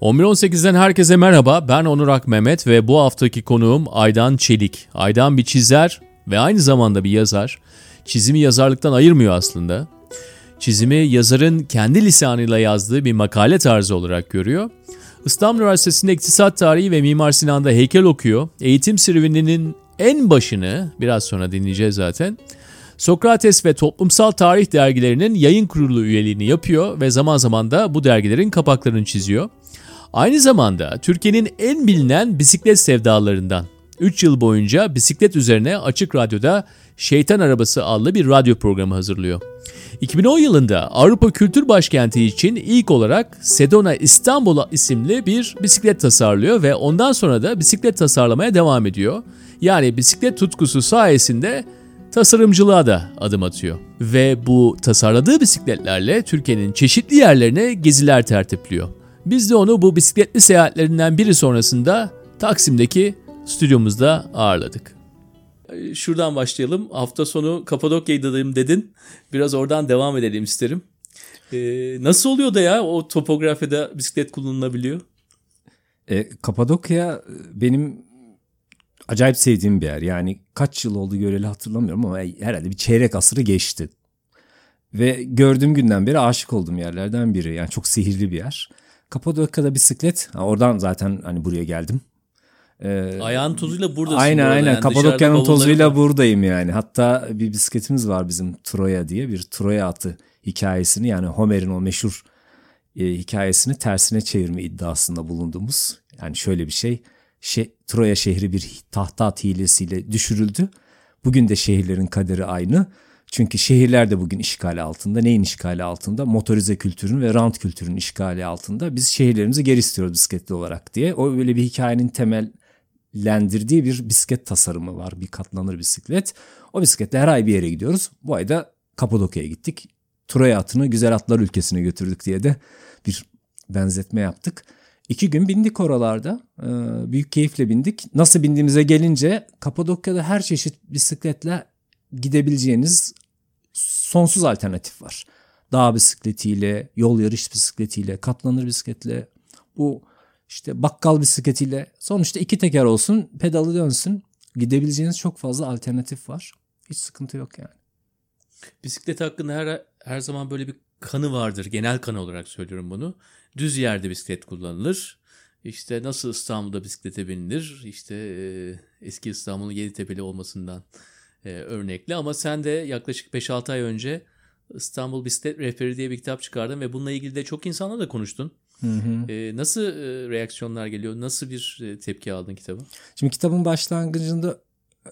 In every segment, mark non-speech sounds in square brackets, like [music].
11.18'den herkese merhaba. Ben Onur Ak Mehmet ve bu haftaki konuğum Aydan Çelik. Aydan bir çizer ve aynı zamanda bir yazar. Çizimi yazarlıktan ayırmıyor aslında. Çizimi yazarın kendi lisanıyla yazdığı bir makale tarzı olarak görüyor. İstanbul Üniversitesi'nde İktisat Tarihi ve Mimar Sinan'da heykel okuyor. Eğitim serüveninin en başını biraz sonra dinleyeceğiz zaten. Sokrates ve Toplumsal Tarih dergilerinin yayın kurulu üyeliğini yapıyor ve zaman zaman da bu dergilerin kapaklarını çiziyor. Aynı zamanda Türkiye'nin en bilinen bisiklet sevdalarından 3 yıl boyunca bisiklet üzerine Açık Radyo'da Şeytan Arabası adlı bir radyo programı hazırlıyor. 2010 yılında Avrupa Kültür Başkenti için ilk olarak Sedona İstanbul isimli bir bisiklet tasarlıyor ve ondan sonra da bisiklet tasarlamaya devam ediyor. Yani bisiklet tutkusu sayesinde tasarımcılığa da adım atıyor. Ve bu tasarladığı bisikletlerle Türkiye'nin çeşitli yerlerine geziler tertipliyor. Biz de onu bu bisikletli seyahatlerinden biri sonrasında Taksim'deki stüdyomuzda ağırladık. Şuradan başlayalım. Hafta sonu Kapadokya'dayım dedin. Biraz oradan devam edelim isterim. Ee, nasıl oluyor da ya o topografide bisiklet kullanılabiliyor? E, Kapadokya benim acayip sevdiğim bir yer. Yani kaç yıl oldu göreli hatırlamıyorum ama herhalde bir çeyrek asırı geçti. Ve gördüğüm günden beri aşık olduğum yerlerden biri. Yani çok sihirli bir yer. Kapadokya'da bisiklet. oradan zaten hani buraya geldim. Ee, Ayağın tozuyla buradasın. Aynen aynen. Yani Kapadokya'nın tozuyla var. buradayım yani. Hatta bir bisikletimiz var bizim Troya diye bir Troya atı hikayesini yani Homer'in o meşhur e, hikayesini tersine çevirme iddiasında bulunduğumuz. Yani şöyle bir şey. Şey, Troya şehri bir tahta at hilesiyle düşürüldü. Bugün de şehirlerin kaderi aynı. Çünkü şehirler de bugün işgali altında. Neyin işgali altında? Motorize kültürün ve rant kültürün işgali altında. Biz şehirlerimizi geri istiyoruz bisikletli olarak diye. O böyle bir hikayenin temellendirdiği bir bisiklet tasarımı var. Bir katlanır bisiklet. O bisikletle her ay bir yere gidiyoruz. Bu ayda Kapadokya'ya gittik. Troya atını güzel atlar ülkesine götürdük diye de bir benzetme yaptık. İki gün bindik oralarda. Ee, büyük keyifle bindik. Nasıl bindiğimize gelince Kapadokya'da her çeşit bisikletle gidebileceğiniz sonsuz alternatif var. Dağ bisikletiyle, yol yarış bisikletiyle, katlanır bisikletle, bu işte bakkal bisikletiyle sonuçta iki teker olsun, pedalı dönsün. Gidebileceğiniz çok fazla alternatif var. Hiç sıkıntı yok yani. Bisiklet hakkında her her zaman böyle bir kanı vardır. Genel kanı olarak söylüyorum bunu. Düz yerde bisiklet kullanılır. İşte nasıl İstanbul'da bisiklete binilir? İşte e, eski İstanbul'un Yeditepe'li olmasından e, örnekli ama sen de yaklaşık 5-6 ay önce İstanbul Bisiklet Rehberi diye bir kitap çıkardın ve bununla ilgili de çok insanla da konuştun. Hı hı. E, nasıl e, reaksiyonlar geliyor? Nasıl bir e, tepki aldın kitabı? Şimdi kitabın başlangıcında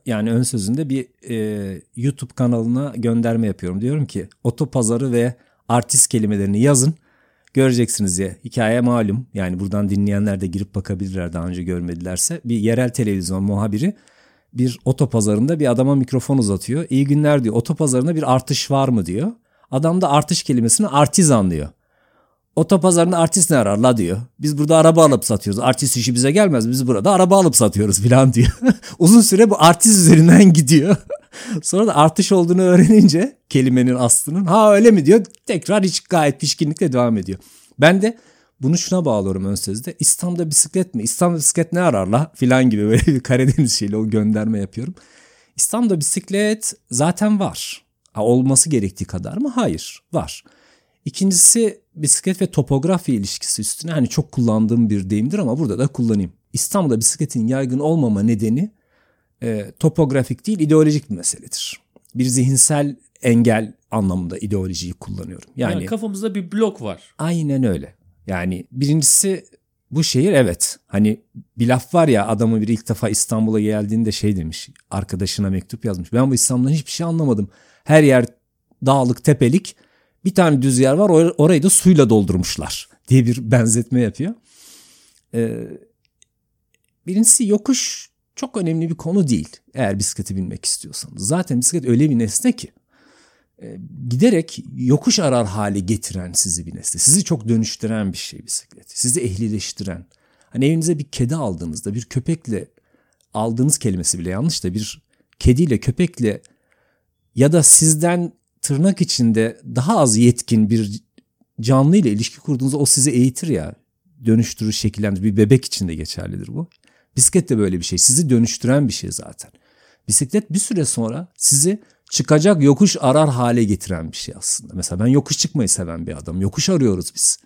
yani ön sözünde bir e, YouTube kanalına gönderme yapıyorum. Diyorum ki otopazarı ve artist kelimelerini yazın. Göreceksiniz diye. Hikaye malum. Yani buradan dinleyenler de girip bakabilirler daha önce görmedilerse. Bir yerel televizyon muhabiri bir otopazarında bir adama mikrofon uzatıyor. İyi günler diyor. Otopazarında bir artış var mı diyor. Adam da artış kelimesini artiz anlıyor. Otopazarında artist ne arar la diyor. Biz burada araba alıp satıyoruz. Artist işi bize gelmez. Biz burada araba alıp satıyoruz filan diyor. [laughs] Uzun süre bu artist üzerinden gidiyor. [laughs] Sonra da artış olduğunu öğrenince kelimenin aslının ha öyle mi diyor. Tekrar hiç gayet pişkinlikle devam ediyor. Ben de bunu şuna bağlıyorum ön sözde. İstanbul'da bisiklet mi? İstanbul'da bisiklet ne arar la? [laughs] Filan gibi böyle bir Karadeniz şeyle o gönderme yapıyorum. İstanbul'da bisiklet zaten var. Ha, olması gerektiği kadar mı? Hayır. Var. İkincisi bisiklet ve topografi ilişkisi üstüne hani çok kullandığım bir deyimdir ama burada da kullanayım. İstanbul'da bisikletin yaygın olmama nedeni e, topografik değil ideolojik bir meseledir. Bir zihinsel engel anlamında ideolojiyi kullanıyorum. Yani, yani kafamızda bir blok var. Aynen öyle. Yani birincisi bu şehir evet. Hani bir laf var ya adamı bir ilk defa İstanbul'a geldiğinde şey demiş. Arkadaşına mektup yazmış. Ben bu İstanbul'dan hiçbir şey anlamadım. Her yer dağlık tepelik. Bir tane düz yer var or- orayı da suyla doldurmuşlar [laughs] diye bir benzetme yapıyor. Ee, birincisi yokuş çok önemli bir konu değil. Eğer bisikleti binmek istiyorsanız. Zaten bisiklet öyle bir nesne ki giderek yokuş arar hale getiren sizi bir nesne. Sizi çok dönüştüren bir şey bisiklet. Sizi ehlileştiren. Hani evinize bir kedi aldığınızda bir köpekle aldığınız kelimesi bile yanlış da bir kediyle köpekle ya da sizden tırnak içinde daha az yetkin bir canlı ile ilişki kurduğunuzda o sizi eğitir ya. dönüştürür, şekillendirir. Bir bebek için de geçerlidir bu. Bisiklet de böyle bir şey. Sizi dönüştüren bir şey zaten. Bisiklet bir süre sonra sizi çıkacak yokuş arar hale getiren bir şey aslında. Mesela ben yokuş çıkmayı seven bir adam. Yokuş arıyoruz biz.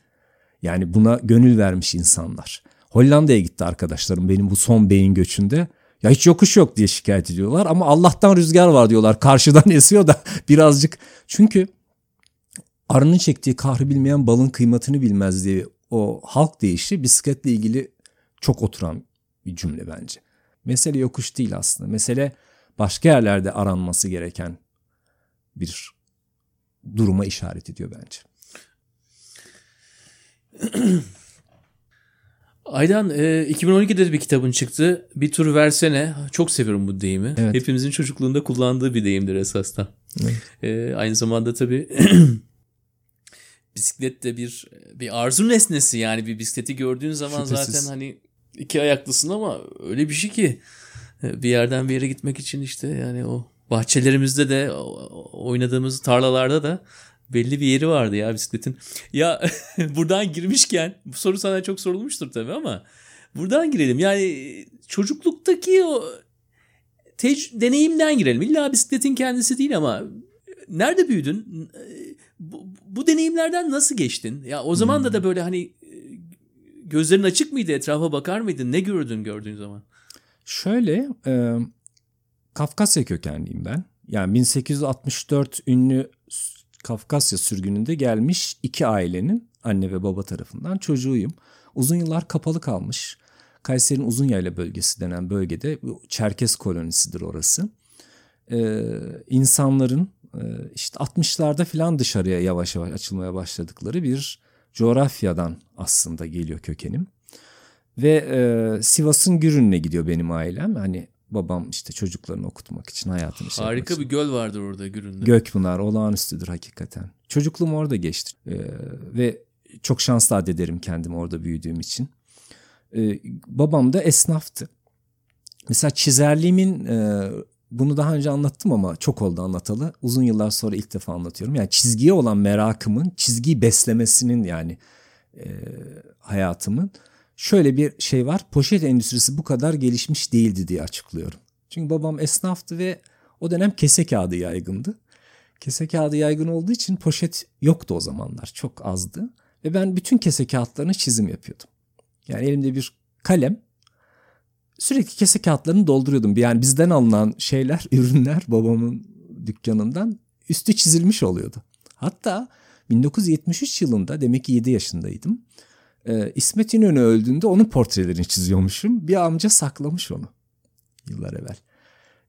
Yani buna gönül vermiş insanlar. Hollanda'ya gitti arkadaşlarım benim bu son beyin göçünde. Ya hiç yokuş yok diye şikayet ediyorlar ama Allah'tan rüzgar var diyorlar. [laughs] Karşıdan esiyor da birazcık. Çünkü arının çektiği kahrı bilmeyen balın kıymetini bilmez diye o halk deyişi bisikletle ilgili çok oturan bir cümle bence. Mesele yokuş değil aslında. Mesele başka yerlerde aranması gereken bir duruma işaret ediyor bence. [clears throat] Aydan e, 2012'de bir kitabın çıktı. Bir tur versene. Çok seviyorum bu deyimi. Evet. Hepimizin çocukluğunda kullandığı bir deyimdir esasda. Evet. E, aynı zamanda tabii [clears throat] bisiklet de bir bir arzu nesnesi yani bir bisikleti gördüğün zaman Şüphesiz. zaten hani iki ayaklısın ama öyle bir şey ki e, bir yerden bir yere gitmek için işte yani o bahçelerimizde de oynadığımız tarlalarda da belli bir yeri vardı ya bisikletin. Ya [laughs] buradan girmişken bu soru sana çok sorulmuştur tabii ama buradan girelim. Yani çocukluktaki o tec- deneyimden girelim. İlla bisikletin kendisi değil ama nerede büyüdün? Bu, bu deneyimlerden nasıl geçtin? Ya o zaman da da hmm. böyle hani gözlerin açık mıydı? Etrafa bakar mıydın? Ne gördün gördüğün zaman? Şöyle e, Kafkasya kökenliyim ben. Yani 1864 ünlü Kafkasya sürgününde gelmiş iki ailenin anne ve baba tarafından çocuğuyum. Uzun yıllar kapalı kalmış. Kayseri'nin Uzunyayla bölgesi denen bölgede Çerkes kolonisidir orası. Ee, insanların e, işte 60'larda falan dışarıya yavaş yavaş açılmaya başladıkları bir coğrafyadan aslında geliyor kökenim. Ve e, Sivas'ın Gürün'üne gidiyor benim ailem. Hani babam işte çocuklarını okutmak için hayatını şey Harika bir göl vardır orada Gürün'de. Gökpınar olağanüstüdür hakikaten. Çocukluğum orada geçti. Ee, ve çok şanslı addederim kendimi orada büyüdüğüm için. Ee, babam da esnaftı. Mesela çizerliğimin e, bunu daha önce anlattım ama çok oldu anlatalı. Uzun yıllar sonra ilk defa anlatıyorum. Yani çizgiye olan merakımın, çizgiyi beslemesinin yani e, hayatımın şöyle bir şey var. Poşet endüstrisi bu kadar gelişmiş değildi diye açıklıyorum. Çünkü babam esnaftı ve o dönem kese kağıdı yaygındı. Kese kağıdı yaygın olduğu için poşet yoktu o zamanlar. Çok azdı. Ve ben bütün kese kağıtlarını çizim yapıyordum. Yani elimde bir kalem. Sürekli kese kağıtlarını dolduruyordum. Yani bizden alınan şeyler, [laughs] ürünler babamın dükkanından üstü çizilmiş oluyordu. Hatta 1973 yılında demek ki 7 yaşındaydım e, İsmet İnönü öldüğünde onun portrelerini çiziyormuşum. Bir amca saklamış onu yıllar evvel.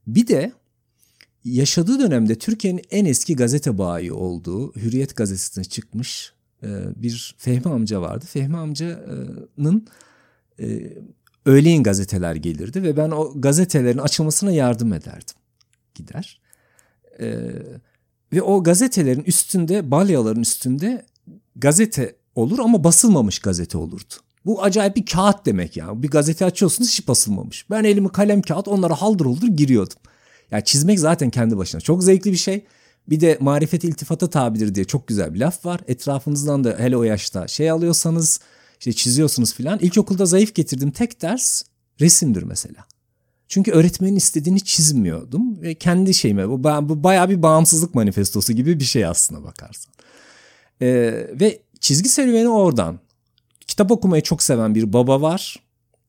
Bir de yaşadığı dönemde Türkiye'nin en eski gazete bayi olduğu Hürriyet gazetesine çıkmış e, bir Fehmi amca vardı. Fehmi amcanın e, öğleyin gazeteler gelirdi ve ben o gazetelerin açılmasına yardım ederdim. Gider. E, ve o gazetelerin üstünde, balyaların üstünde gazete olur ama basılmamış gazete olurdu. Bu acayip bir kağıt demek ya. Bir gazete açıyorsunuz hiç basılmamış. Ben elimi kalem kağıt onlara haldır olur giriyordum. Yani çizmek zaten kendi başına çok zevkli bir şey. Bir de marifet iltifata tabidir diye çok güzel bir laf var. Etrafınızdan da hele o yaşta şey alıyorsanız işte çiziyorsunuz filan. İlkokulda zayıf getirdim tek ders resimdir mesela. Çünkü öğretmenin istediğini çizmiyordum ve kendi şeyime bu, bu bayağı bir bağımsızlık manifestosu gibi bir şey aslına bakarsan. Ee, ve çizgi serüveni oradan. Kitap okumayı çok seven bir baba var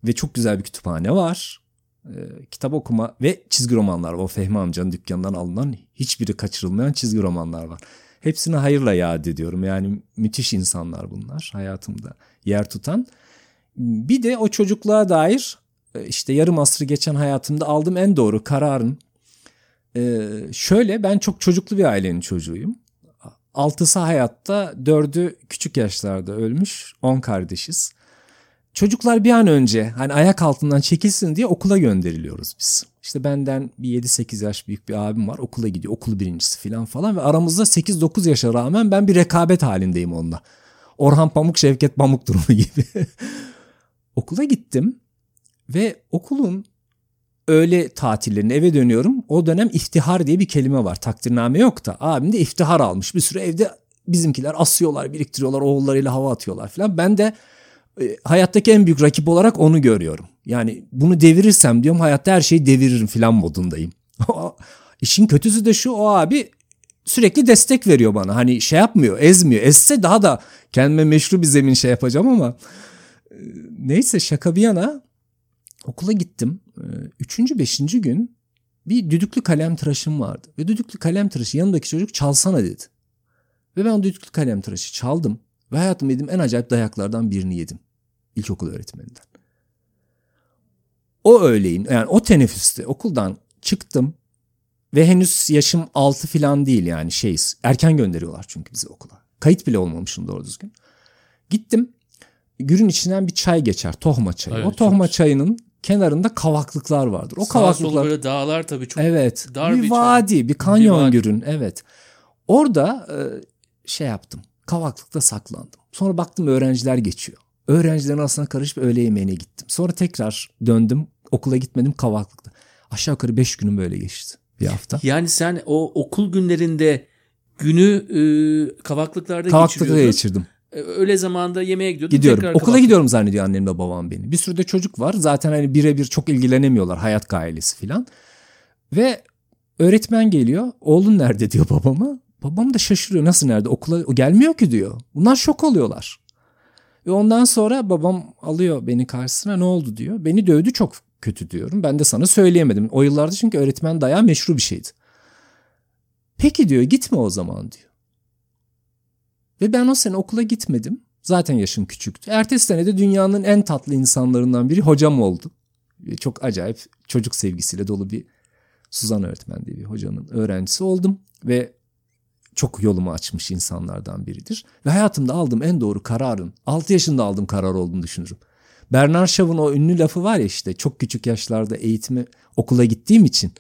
ve çok güzel bir kütüphane var. Ee, kitap okuma ve çizgi romanlar. O Fehmi amcanın dükkanından alınan hiçbiri kaçırılmayan çizgi romanlar var. Hepsini hayırla yad ediyorum. Yani müthiş insanlar bunlar hayatımda yer tutan. Bir de o çocukluğa dair e, işte yarım asrı geçen hayatımda aldığım en doğru kararın ee, şöyle ben çok çocuklu bir ailenin çocuğuyum. Altısı hayatta, dördü küçük yaşlarda ölmüş. On kardeşiz. Çocuklar bir an önce hani ayak altından çekilsin diye okula gönderiliyoruz biz. İşte benden bir 7-8 yaş büyük bir abim var. Okula gidiyor. Okul birincisi falan falan. Ve aramızda 8-9 yaşa rağmen ben bir rekabet halindeyim onunla. Orhan Pamuk, Şevket Pamuk durumu [laughs] gibi. Okula gittim. Ve okulun öğle tatillerine eve dönüyorum. O dönem iftihar diye bir kelime var. Takdirname yok da. Abim de iftihar almış. Bir süre evde bizimkiler asıyorlar, biriktiriyorlar, oğullarıyla hava atıyorlar falan. Ben de e, hayattaki en büyük rakip olarak onu görüyorum. Yani bunu devirirsem diyorum hayatta her şeyi deviririm filan modundayım. [laughs] İşin kötüsü de şu o abi sürekli destek veriyor bana. Hani şey yapmıyor, ezmiyor. Ezse daha da kendime meşru bir zemin şey yapacağım ama e, neyse şaka bir yana okula gittim. E, üçüncü, beşinci gün bir düdüklü kalem tıraşım vardı. Ve düdüklü kalem tıraşı yanındaki çocuk çalsana dedi. Ve ben düdüklü kalem tıraşı çaldım. Ve hayatımda yediğim en acayip dayaklardan birini yedim. İlkokul öğretmeninden. O öğleyin yani o teneffüste okuldan çıktım. Ve henüz yaşım 6 falan değil yani şeyiz. Erken gönderiyorlar çünkü bizi okula. Kayıt bile olmamışım doğru düzgün. Gittim. Gürün içinden bir çay geçer. Tohma çayı. Evet, o tohma çok... çayının kenarında kavaklıklar vardır. O Sağ kavaklıklar böyle dağlar tabii çok Evet. Dar bir, bir vadi, bir kanyon bir vadi. Gürün. Evet. Orada e, şey yaptım. Kavaklıkta saklandım. Sonra baktım öğrenciler geçiyor. Öğrencilerin arasına karışıp öğle yemeğine gittim. Sonra tekrar döndüm. Okula gitmedim kavaklıkta. Aşağı yukarı beş günüm böyle geçti bir hafta. Yani sen o okul günlerinde günü e, kavaklıklarda Kavaklıkta geçirdim. E, öyle zamanda yemeğe gidiyordun. Gidiyorum. Okula kavaklık. gidiyorum zannediyor annemle babam beni. Bir sürü de çocuk var. Zaten hani birebir çok ilgilenemiyorlar. Hayat ailesi filan. Ve öğretmen geliyor. Oğlun nerede diyor babama. Babam da şaşırıyor. Nasıl nerede? Okula o gelmiyor ki diyor. Bunlar şok oluyorlar. Ve ondan sonra babam alıyor beni karşısına ne oldu diyor. Beni dövdü çok kötü diyorum. Ben de sana söyleyemedim. O yıllarda çünkü öğretmen dayağı meşru bir şeydi. Peki diyor gitme o zaman diyor. Ve ben o sene okula gitmedim. Zaten yaşım küçüktü. Ertesi sene de dünyanın en tatlı insanlarından biri hocam oldu. Çok acayip çocuk sevgisiyle dolu bir Suzan öğretmen diye bir hocanın öğrencisi oldum. Ve çok yolumu açmış insanlardan biridir. Ve hayatımda aldığım en doğru kararın 6 yaşında aldığım karar olduğunu düşünürüm. Bernard Shaw'ın o ünlü lafı var ya işte çok küçük yaşlarda eğitimi okula gittiğim için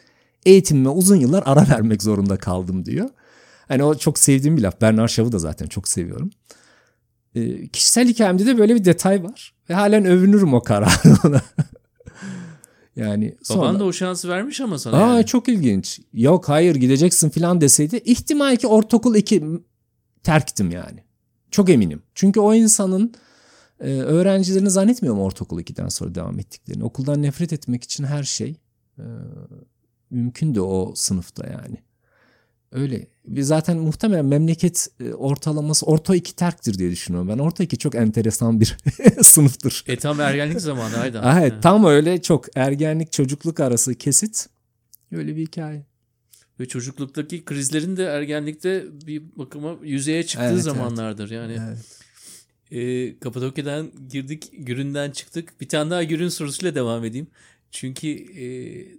eğitimime uzun yıllar ara vermek zorunda kaldım diyor. Hani o çok sevdiğim bir laf. Bernard Shaw'ı da zaten çok seviyorum. E, kişisel hikayemde de böyle bir detay var. Ve halen övünürüm o kararına. [laughs] yani sonra... Baban da o şansı vermiş ama sana. Aa, yani. Çok ilginç. Yok hayır gideceksin falan deseydi ihtimal ki ortaokul 2 terktim yani. Çok eminim. Çünkü o insanın e, öğrencilerini zannetmiyorum ortaokul 2'den sonra devam ettiklerini. Okuldan nefret etmek için her şey e, mümkün de o sınıfta yani. Öyle. Zaten muhtemelen memleket e, ortalaması orta iki terktir diye düşünüyorum. Ben orta iki çok enteresan bir [laughs] sınıftır. E tam ergenlik zamanı. Ah, [laughs] evet tam öyle çok ergenlik çocukluk arası kesit. Öyle bir hikaye. Ve çocukluktaki krizlerin de ergenlikte bir bakıma yüzeye çıktığı evet, zamanlardır. Yani evet. E, Kapadokya'dan girdik, Gürün'den çıktık. Bir tane daha Gürün sorusuyla devam edeyim. Çünkü e,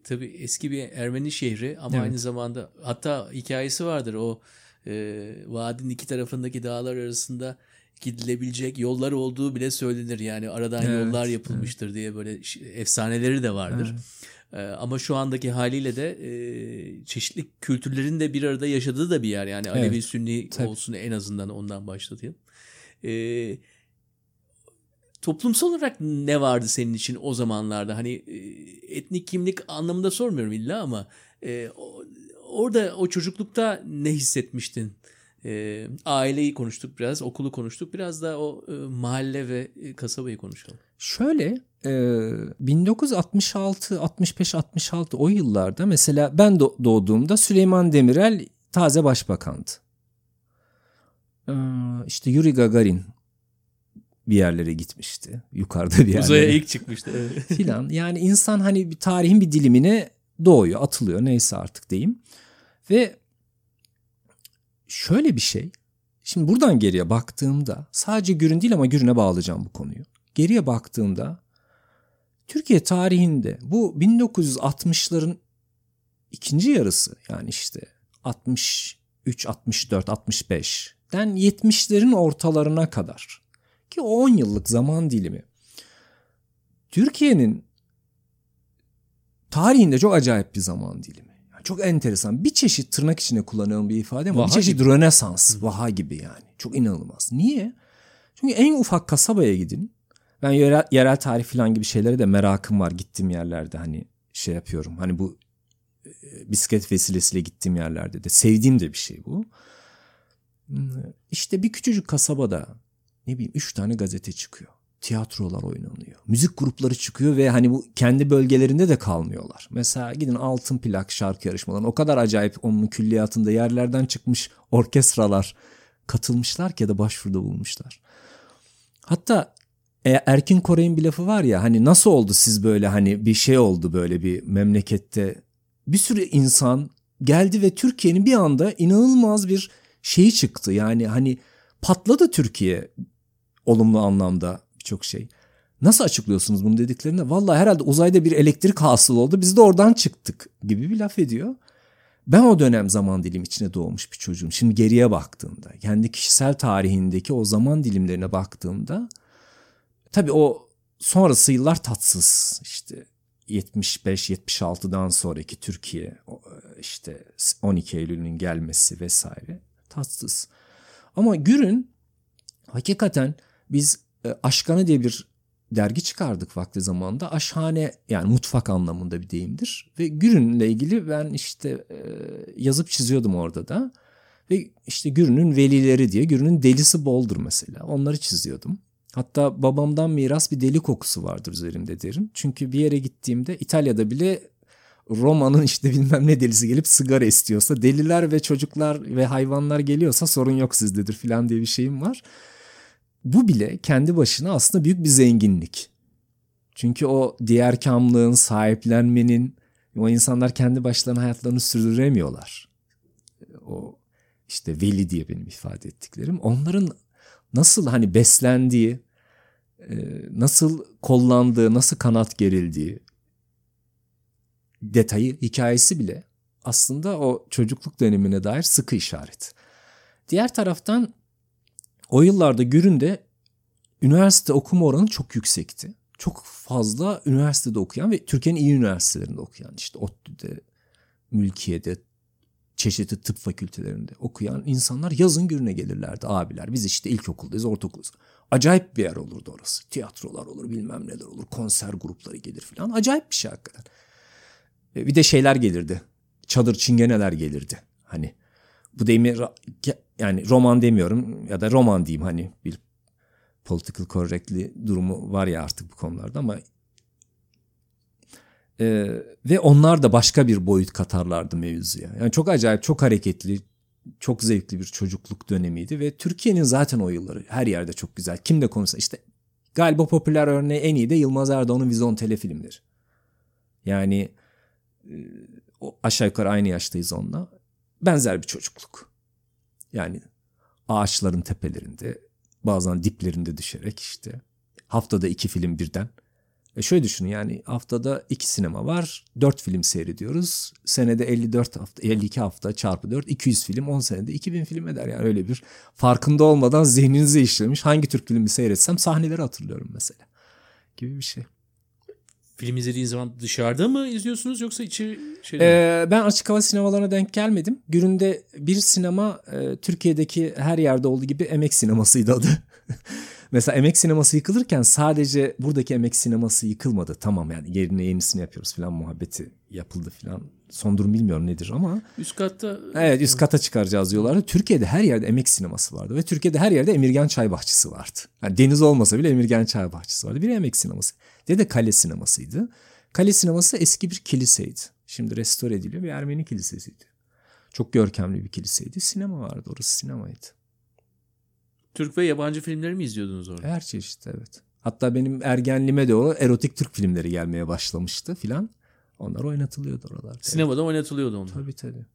tabii eski bir Ermeni şehri ama evet. aynı zamanda hatta hikayesi vardır o e, vadinin iki tarafındaki dağlar arasında gidilebilecek yollar olduğu bile söylenir. Yani aradan evet, yollar yapılmıştır evet. diye böyle efsaneleri de vardır. Evet. E, ama şu andaki haliyle de e, çeşitli kültürlerin de bir arada yaşadığı da bir yer. Yani evet. Alevi Sünni Tabii. olsun en azından ondan başlatayım. Evet toplumsal olarak ne vardı senin için o zamanlarda? Hani e, etnik kimlik anlamında sormuyorum illa ama e, orada o çocuklukta ne hissetmiştin? E, aileyi konuştuk biraz, okulu konuştuk. Biraz da o e, mahalle ve e, kasabayı konuşalım. Şöyle e, 1966, 65, 66 o yıllarda mesela ben doğduğumda Süleyman Demirel taze başbakandı. Ee, işte Yuri Gagarin bir yerlere gitmişti. Yukarıda bir yerlere. Uzaya ilk çıkmıştı. [laughs] filan. Yani insan hani bir tarihin bir dilimine doğuyor, atılıyor neyse artık diyeyim. Ve şöyle bir şey. Şimdi buradan geriye baktığımda sadece Gürün değil ama Gürün'e bağlayacağım bu konuyu. Geriye baktığımda Türkiye tarihinde bu 1960'ların ikinci yarısı yani işte 63, 64, 65'den 70'lerin ortalarına kadar ki 10 yıllık zaman dilimi Türkiye'nin tarihinde çok acayip bir zaman dilimi. Yani çok enteresan. Bir çeşit tırnak içinde kullanılan bir ifade ama vaha bir çeşit gibi. rönesans, Hı. vaha gibi yani. Çok inanılmaz. Niye? Çünkü en ufak kasabaya gidin. Ben yerel, yerel tarih falan gibi şeylere de merakım var gittiğim yerlerde hani şey yapıyorum. Hani bu e, bisiklet vesilesiyle gittiğim yerlerde de sevdiğim de bir şey bu. İşte bir küçücük kasabada ne bileyim üç tane gazete çıkıyor. tiyatrolar oynanıyor. Müzik grupları çıkıyor ve hani bu kendi bölgelerinde de kalmıyorlar. Mesela gidin altın plak şarkı yarışmalarına o kadar acayip onun külliyatında yerlerden çıkmış orkestralar katılmışlar ki ya da başvuruda bulmuşlar. Hatta e, Erkin Koray'ın bir lafı var ya hani nasıl oldu siz böyle hani bir şey oldu böyle bir memlekette bir sürü insan geldi ve Türkiye'nin bir anda inanılmaz bir şeyi çıktı. Yani hani patladı Türkiye olumlu anlamda birçok şey. Nasıl açıklıyorsunuz bunu dediklerinde? Vallahi herhalde uzayda bir elektrik hasıl oldu. Biz de oradan çıktık gibi bir laf ediyor. Ben o dönem zaman dilim içine doğmuş bir çocuğum. Şimdi geriye baktığımda, kendi kişisel tarihindeki o zaman dilimlerine baktığımda tabii o sonrası yıllar tatsız. İşte 75-76'dan sonraki Türkiye işte 12 Eylül'ün gelmesi vesaire tatsız. Ama Gür'ün hakikaten biz e, Aşkanı diye bir dergi çıkardık vakti zamanda. Aşhane yani mutfak anlamında bir deyimdir. Ve Gürün'le ilgili ben işte e, yazıp çiziyordum orada da. Ve işte Gürün'ün velileri diye Gürün'ün delisi boldur mesela. Onları çiziyordum. Hatta babamdan miras bir deli kokusu vardır üzerimde derim. Çünkü bir yere gittiğimde İtalya'da bile Roma'nın işte bilmem ne delisi gelip sigara istiyorsa deliler ve çocuklar ve hayvanlar geliyorsa sorun yok sizdedir filan diye bir şeyim var. Bu bile kendi başına aslında büyük bir zenginlik. Çünkü o diğer kamlığın, sahiplenmenin, o insanlar kendi başlarına hayatlarını sürdüremiyorlar. O işte veli diye benim ifade ettiklerim. Onların nasıl hani beslendiği, e, nasıl kollandığı, nasıl kanat gerildiği detayı, hikayesi bile aslında o çocukluk dönemine dair sıkı işaret. Diğer taraftan o yıllarda Gürün'de üniversite okuma oranı çok yüksekti. Çok fazla üniversitede okuyan ve Türkiye'nin iyi üniversitelerinde okuyan işte ODTÜ'de, Mülkiye'de, çeşitli tıp fakültelerinde okuyan insanlar yazın Gürün'e gelirlerdi abiler. Biz işte ilkokuldayız, ortaokuluz. Acayip bir yer olurdu orası. Tiyatrolar olur, bilmem neler olur, konser grupları gelir falan. Acayip bir şey hakikaten. E, bir de şeyler gelirdi. Çadır çingeneler gelirdi. Hani bu deyimi yani roman demiyorum ya da roman diyeyim hani bir political correctly durumu var ya artık bu konularda ama ee, ve onlar da başka bir boyut katarlardı mevzuya. Yani çok acayip, çok hareketli, çok zevkli bir çocukluk dönemiydi ve Türkiye'nin zaten o yılları her yerde çok güzel. Kim de konuşsa işte galiba popüler örneği en iyi de Yılmaz Erdoğan'ın vizyon telefilmleri. Yani o aşağı yukarı aynı yaştayız onunla. Benzer bir çocukluk. Yani ağaçların tepelerinde bazen diplerinde düşerek işte haftada iki film birden. E şöyle düşünün yani haftada iki sinema var. Dört film seyrediyoruz. Senede 54 hafta, 52 hafta çarpı 4, 200 film. 10 senede 2000 film eder. Yani öyle bir farkında olmadan zihninize işlemiş. Hangi Türk filmi seyretsem sahneleri hatırlıyorum mesela. Gibi bir şey. Film izlediğin zaman dışarıda mı izliyorsunuz yoksa içi şeyde ee, Ben açık hava sinemalarına denk gelmedim. Gününde bir sinema e, Türkiye'deki her yerde olduğu gibi emek sinemasıydı adı. [laughs] Mesela emek sineması yıkılırken sadece buradaki emek sineması yıkılmadı. Tamam yani yerine yenisini yapıyoruz falan muhabbeti yapıldı falan. Son durum bilmiyorum nedir ama. Üst katta. Evet üst kata çıkaracağız diyorlardı. Türkiye'de her yerde emek sineması vardı. Ve Türkiye'de her yerde Emirgan Çay Bahçesi vardı. Yani deniz olmasa bile Emirgan Çay Bahçesi vardı. Bir emek sineması. De de kale sinemasıydı. Kale sineması eski bir kiliseydi. Şimdi restore ediliyor bir Ermeni kilisesiydi. Çok görkemli bir kiliseydi. Sinema vardı orası sinemaydı. Türk ve yabancı filmleri mi izliyordunuz orada? Her çeşit evet. Hatta benim ergenliğime de o erotik Türk filmleri gelmeye başlamıştı filan. Onlar oynatılıyordu oralarda. Sinemada oynatılıyordu onlar. Tabii tabii.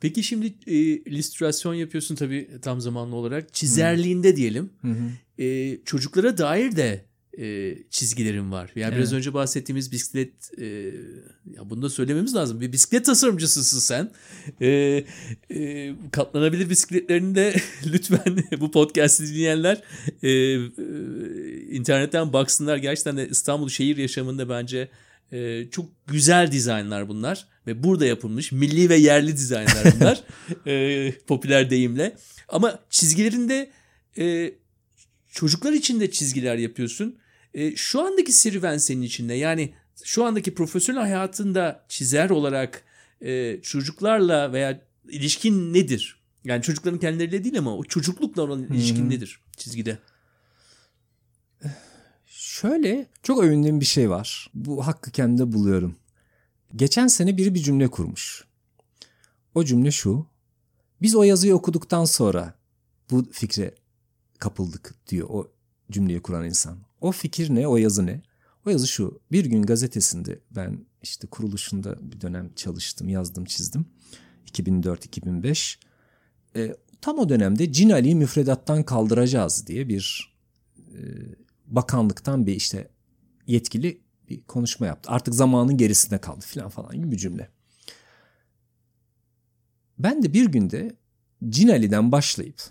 Peki şimdi e, illüstrasyon yapıyorsun tabii tam zamanlı olarak. Çizerliğinde Hı. diyelim. Hı hı. E, çocuklara dair de e, çizgilerim var. Yani evet. biraz önce bahsettiğimiz bisiklet e, ya bunu da söylememiz lazım. Bir bisiklet tasarımcısısın sen. E, e, katlanabilir bisikletlerini de [laughs] lütfen bu podcast'i dinleyenler e, e, internetten baksınlar. Gerçekten de İstanbul şehir yaşamında bence e, çok güzel dizaynlar bunlar ve burada yapılmış milli ve yerli dizaynlar bunlar. [laughs] e, popüler deyimle. Ama çizgilerinde e, çocuklar için de çizgiler yapıyorsun. E, şu andaki serüven senin içinde yani şu andaki profesyonel hayatında çizer olarak e, çocuklarla veya ilişkin nedir? Yani çocukların kendileriyle değil ama o çocuklukla olan ilişkin hmm. nedir çizgide? Şöyle çok övündüğüm bir şey var. Bu hakkı kendimde buluyorum. Geçen sene biri bir cümle kurmuş. O cümle şu. Biz o yazıyı okuduktan sonra bu fikre kapıldık diyor o cümleyi kuran insan. O fikir ne? O yazı ne? O yazı şu. Bir gün gazetesinde ben işte kuruluşunda bir dönem çalıştım, yazdım, çizdim. 2004-2005. E, tam o dönemde Cinali'yi müfredattan kaldıracağız diye bir e, bakanlıktan bir işte yetkili bir konuşma yaptı. Artık zamanın gerisinde kaldı filan falan gibi bir cümle. Ben de bir günde Cinali'den başlayıp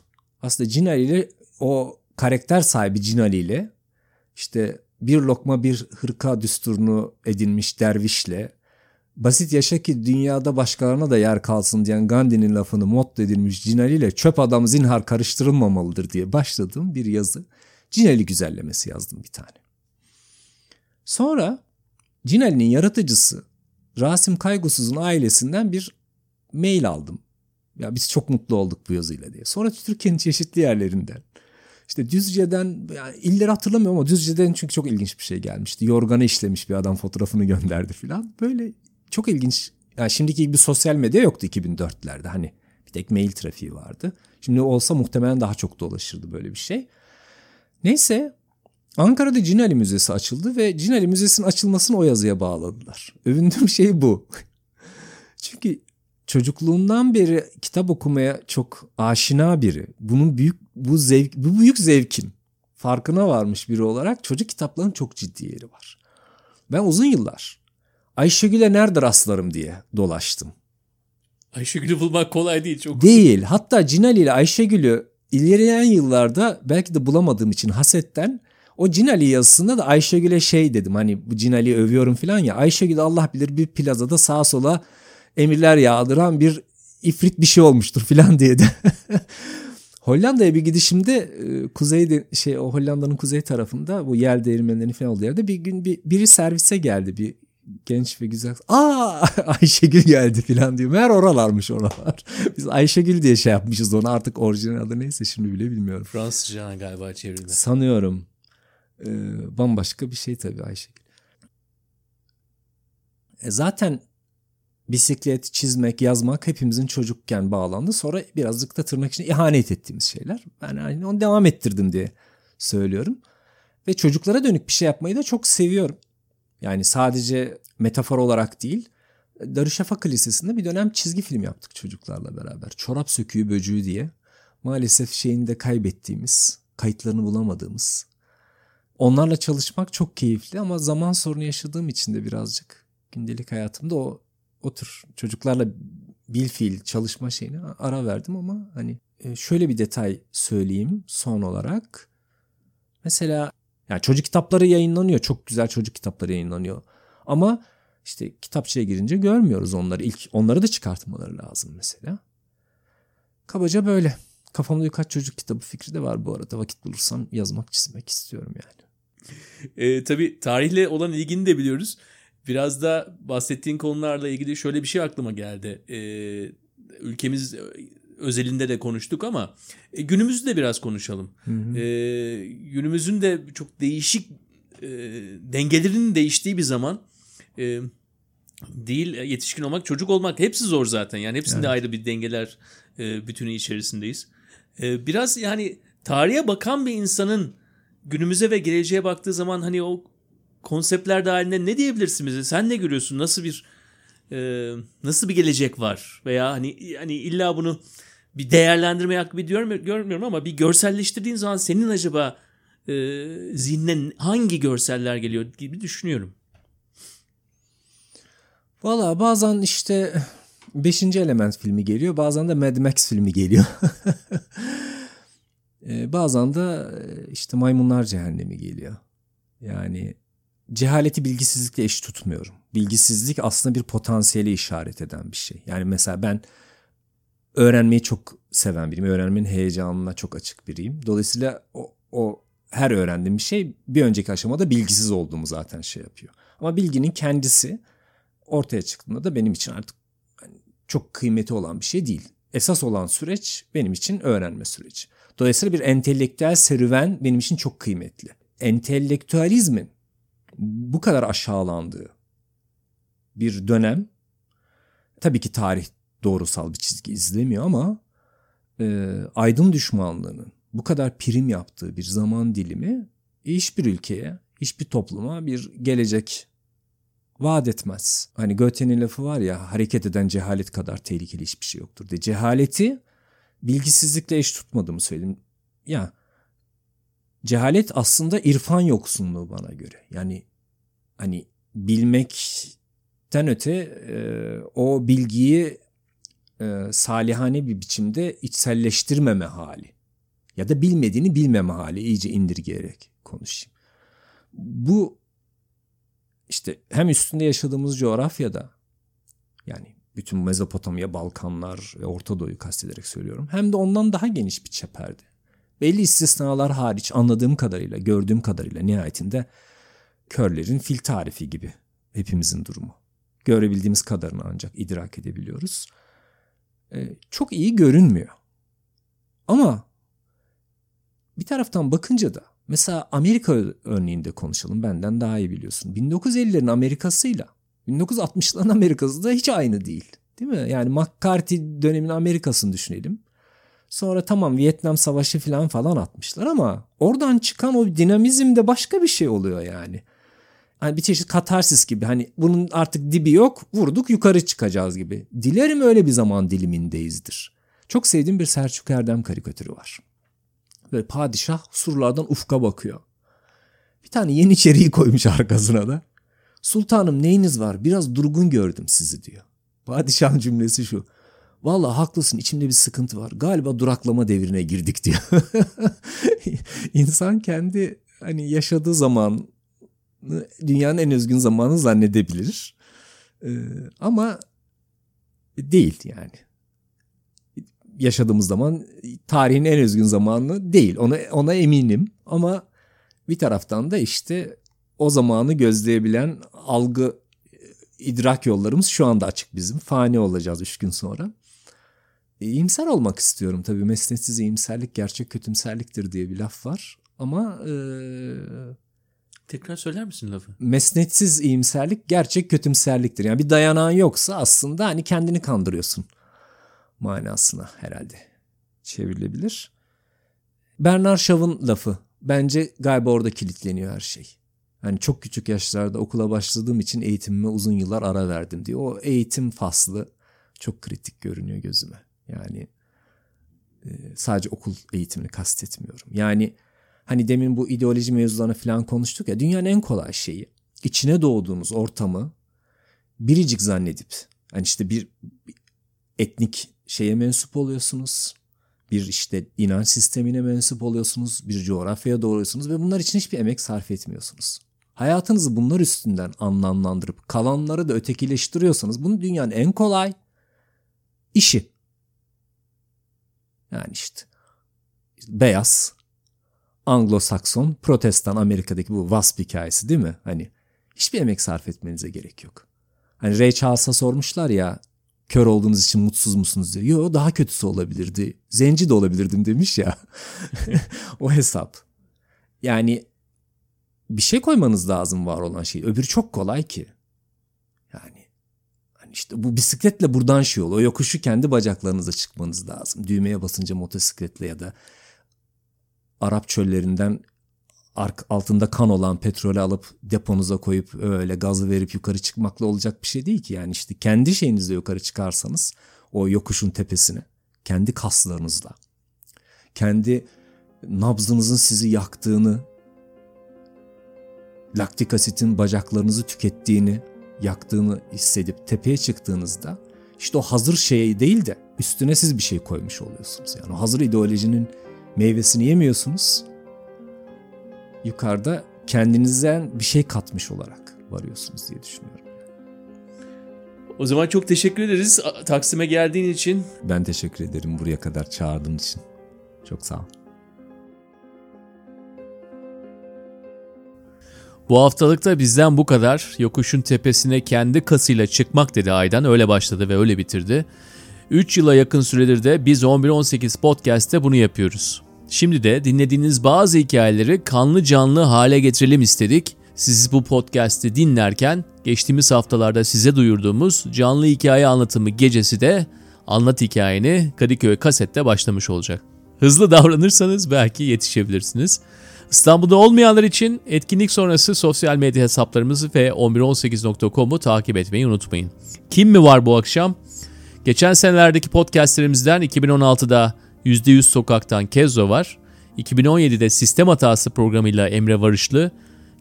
aslında Cinali ile o karakter sahibi Cinali ile işte bir lokma bir hırka düsturunu edinmiş dervişle basit yaşa ki dünyada başkalarına da yer kalsın diyen Gandhi'nin lafını motto edilmiş Cinali ile çöp adam zinhar karıştırılmamalıdır diye başladığım bir yazı. Cinali güzellemesi yazdım bir tane. Sonra Cinali'nin yaratıcısı Rasim Kaygusuz'un ailesinden bir mail aldım. Ya biz çok mutlu olduk bu yazıyla diye. Sonra Türkiye'nin çeşitli yerlerinden. İşte Düzce'den yani illeri hatırlamıyorum ama Düzce'den çünkü çok ilginç bir şey gelmişti. Yorganı işlemiş bir adam fotoğrafını gönderdi filan. Böyle çok ilginç. Yani şimdiki gibi sosyal medya yoktu 2004'lerde. Hani bir tek mail trafiği vardı. Şimdi olsa muhtemelen daha çok dolaşırdı böyle bir şey. Neyse Ankara'da Cinali Müzesi açıldı ve Cinali Müzesi'nin açılmasını o yazıya bağladılar. Övündüğüm şey bu. [laughs] Çünkü çocukluğundan beri kitap okumaya çok aşina biri. Bunun büyük bu zevk bu büyük zevkin farkına varmış biri olarak çocuk kitaplarının çok ciddi yeri var. Ben uzun yıllar Ayşegül'e nerede rastlarım diye dolaştım. Ayşegül'ü bulmak kolay değil çok. Değil. Hatta Cinali ile Ayşegül'ü ilerleyen yıllarda belki de bulamadığım için hasetten o Cinali yazısında da Ayşegül'e şey dedim hani bu Cinali'yi övüyorum falan ya Ayşegül Allah bilir bir plazada sağa sola emirler yağdıran bir ifrit bir şey olmuştur falan diye de. [laughs] Hollanda'ya bir gidişimde e, kuzey şey o Hollanda'nın kuzey tarafında bu yel değirmenlerinin falan olduğu yerde bir gün bir, biri servise geldi bir genç ve güzel. Aa [laughs] Ayşegül geldi falan diyor. Meğer oralarmış oralar. [laughs] Biz Ayşegül diye şey yapmışız onu artık orijinal adı neyse şimdi bile bilmiyorum. Fransızca galiba çevrildi. Sanıyorum. Ee, bambaşka bir şey tabii Ayşegül. E zaten bisiklet, çizmek, yazmak hepimizin çocukken bağlandı. Sonra birazcık da tırnak içinde ihanet ettiğimiz şeyler. Ben yani onu devam ettirdim diye söylüyorum. Ve çocuklara dönük bir şey yapmayı da çok seviyorum. Yani sadece metafor olarak değil. Darüşşafaka Lisesi'nde bir dönem çizgi film yaptık çocuklarla beraber. Çorap Söküğü Böcüğü diye. Maalesef şeyini de kaybettiğimiz, kayıtlarını bulamadığımız. Onlarla çalışmak çok keyifli ama zaman sorunu yaşadığım için de birazcık gündelik hayatımda o o tür çocuklarla bil fiil çalışma şeyini ara verdim ama hani e, şöyle bir detay söyleyeyim son olarak. Mesela yani çocuk kitapları yayınlanıyor. Çok güzel çocuk kitapları yayınlanıyor. Ama işte kitapçıya girince görmüyoruz onları. İlk onları da çıkartmaları lazım mesela. Kabaca böyle. Kafamda birkaç çocuk kitabı fikri de var bu arada. Vakit bulursam yazmak, çizmek istiyorum yani. E, tabii tarihle olan ilgini de biliyoruz. Biraz da bahsettiğin konularla ilgili şöyle bir şey aklıma geldi. E, ülkemiz özelinde de konuştuk ama e, günümüzü de biraz konuşalım. Hı hı. E, günümüzün de çok değişik e, dengelerinin değiştiği bir zaman e, değil yetişkin olmak çocuk olmak hepsi zor zaten yani hepsinde evet. ayrı bir dengeler e, bütünü içerisindeyiz. E, biraz yani tarihe bakan bir insanın günümüze ve geleceğe baktığı zaman hani o konseptler dahilinde ne diyebilirsin bize? Sen ne görüyorsun? Nasıl bir e, nasıl bir gelecek var? Veya hani hani illa bunu bir değerlendirme hakkı bir görmüyorum ama bir görselleştirdiğin zaman senin acaba e, zihnine hangi görseller geliyor gibi düşünüyorum. Valla bazen işte Beşinci Element filmi geliyor. Bazen de Mad Max filmi geliyor. ee, [laughs] bazen de işte Maymunlar Cehennemi geliyor. Yani cehaleti bilgisizlikle eş tutmuyorum. Bilgisizlik aslında bir potansiyeli işaret eden bir şey. Yani mesela ben öğrenmeyi çok seven biriyim. Öğrenmenin heyecanına çok açık biriyim. Dolayısıyla o, o her öğrendiğim bir şey bir önceki aşamada bilgisiz olduğumu zaten şey yapıyor. Ama bilginin kendisi ortaya çıktığında da benim için artık çok kıymeti olan bir şey değil. Esas olan süreç benim için öğrenme süreci. Dolayısıyla bir entelektüel serüven benim için çok kıymetli. entelektüalizmin bu kadar aşağılandığı bir dönem tabii ki tarih doğrusal bir çizgi izlemiyor ama e, aydın düşmanlığının bu kadar prim yaptığı bir zaman dilimi hiçbir ülkeye, hiçbir topluma bir gelecek vaat etmez. Hani Goethe'nin lafı var ya hareket eden cehalet kadar tehlikeli hiçbir şey yoktur diye. Cehaleti bilgisizlikle eş tutmadığımı söyledim. Ya cehalet aslında irfan yoksunluğu bana göre. Yani hani bilmekten öte e, o bilgiyi e, salihane bir biçimde içselleştirmeme hali. Ya da bilmediğini bilmeme hali iyice indirgeyerek konuşayım. Bu işte hem üstünde yaşadığımız coğrafyada yani bütün Mezopotamya, Balkanlar ve Orta Doğu'yu kastederek söylüyorum. Hem de ondan daha geniş bir çeperde. Belli istisnalar hariç anladığım kadarıyla, gördüğüm kadarıyla nihayetinde körlerin fil tarifi gibi hepimizin durumu. Görebildiğimiz kadarını ancak idrak edebiliyoruz. Ee, çok iyi görünmüyor. Ama bir taraftan bakınca da mesela Amerika örneğinde konuşalım benden daha iyi biliyorsun. 1950'lerin Amerikasıyla 1960'ların Amerikası da hiç aynı değil. Değil mi? Yani McCarthy dönemin Amerikasını düşünelim. Sonra tamam Vietnam Savaşı falan falan atmışlar ama oradan çıkan o dinamizm de başka bir şey oluyor yani. Hani bir çeşit katarsis gibi hani bunun artık dibi yok vurduk yukarı çıkacağız gibi. Dilerim öyle bir zaman dilimindeyizdir. Çok sevdiğim bir Selçuk Erdem karikatürü var. Böyle padişah surlardan ufka bakıyor. Bir tane yeniçeriyi koymuş arkasına da. Sultanım neyiniz var biraz durgun gördüm sizi diyor. Padişahın cümlesi şu. Vallahi haklısın içimde bir sıkıntı var. Galiba duraklama devrine girdik diyor. [laughs] İnsan kendi hani yaşadığı zaman dünyanın en özgün zamanı zannedebilir. Ee, ama değil yani. Yaşadığımız zaman tarihin en özgün zamanı değil. Ona ona eminim ama bir taraftan da işte o zamanı gözleyebilen algı idrak yollarımız şu anda açık bizim. Fani olacağız üç gün sonra. E, iyimser olmak istiyorum tabii. Mesnetsiz iyimserlik gerçek kötümserliktir diye bir laf var. Ama e, Tekrar söyler misin lafı? Mesnetsiz iyimserlik gerçek kötümserliktir. Yani bir dayanağın yoksa aslında hani kendini kandırıyorsun manasına herhalde çevrilebilir. Bernard Shaw'ın lafı. Bence galiba orada kilitleniyor her şey. Hani çok küçük yaşlarda okula başladığım için eğitimime uzun yıllar ara verdim diyor. O eğitim faslı çok kritik görünüyor gözüme. Yani e, sadece okul eğitimini kastetmiyorum. Yani hani demin bu ideoloji mevzularını falan konuştuk ya dünyanın en kolay şeyi içine doğduğunuz ortamı biricik zannedip hani işte bir, bir etnik şeye mensup oluyorsunuz. Bir işte inanç sistemine mensup oluyorsunuz. Bir coğrafyaya doğruyorsunuz ve bunlar için hiçbir emek sarf etmiyorsunuz. Hayatınızı bunlar üstünden anlamlandırıp kalanları da ötekileştiriyorsanız bunu dünyanın en kolay işi. Yani işte beyaz, Anglo-Sakson, Protestan Amerika'daki bu WASP hikayesi değil mi? Hani hiçbir emek sarf etmenize gerek yok. Hani Ray Charles'a sormuşlar ya kör olduğunuz için mutsuz musunuz diye. Yok daha kötüsü olabilirdi. Zenci de olabilirdim demiş ya. [laughs] o hesap. Yani bir şey koymanız lazım var olan şey. Öbürü çok kolay ki. İşte bu bisikletle buradan şey oluyor. O yokuşu kendi bacaklarınıza çıkmanız lazım. Düğmeye basınca motosikletle ya da Arap çöllerinden altında kan olan petrolü alıp deponuza koyup öyle gazı verip yukarı çıkmakla olacak bir şey değil ki. Yani işte kendi şeyinizle yukarı çıkarsanız o yokuşun tepesine kendi kaslarınızla kendi nabzınızın sizi yaktığını laktik asitin bacaklarınızı tükettiğini yaktığını hissedip tepeye çıktığınızda işte o hazır şey değil de üstüne siz bir şey koymuş oluyorsunuz. Yani o hazır ideolojinin meyvesini yemiyorsunuz. Yukarıda kendinizden bir şey katmış olarak varıyorsunuz diye düşünüyorum. O zaman çok teşekkür ederiz Taksim'e geldiğin için. Ben teşekkür ederim buraya kadar çağırdığın için. Çok sağ ol. Bu haftalıkta bizden bu kadar. Yokuşun tepesine kendi kasıyla çıkmak dedi Aydan. Öyle başladı ve öyle bitirdi. 3 yıla yakın süredir de biz 11-18 podcast'te bunu yapıyoruz. Şimdi de dinlediğiniz bazı hikayeleri kanlı canlı hale getirelim istedik. Siz bu podcast'i dinlerken geçtiğimiz haftalarda size duyurduğumuz canlı hikaye anlatımı gecesi de Anlat Hikayeni Kadıköy Kaset'te başlamış olacak. Hızlı davranırsanız belki yetişebilirsiniz. İstanbul'da olmayanlar için etkinlik sonrası sosyal medya hesaplarımızı ve 1118.com'u takip etmeyi unutmayın. Kim mi var bu akşam? Geçen senelerdeki podcastlerimizden 2016'da %100 Sokak'tan Kezo var. 2017'de Sistem Hatası programıyla Emre Varışlı,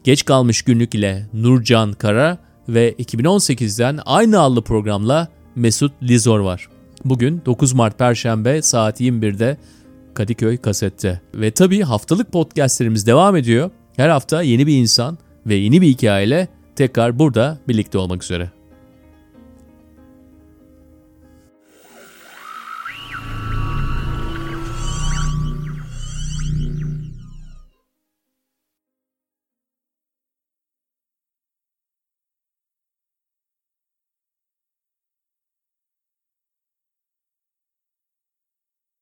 Geç Kalmış Günlük ile Nurcan Kara ve 2018'den aynı adlı programla Mesut Lizor var. Bugün 9 Mart Perşembe saat 21'de Kadıköy Kaset'te. Ve tabii haftalık podcastlerimiz devam ediyor. Her hafta yeni bir insan ve yeni bir hikayeyle tekrar burada birlikte olmak üzere.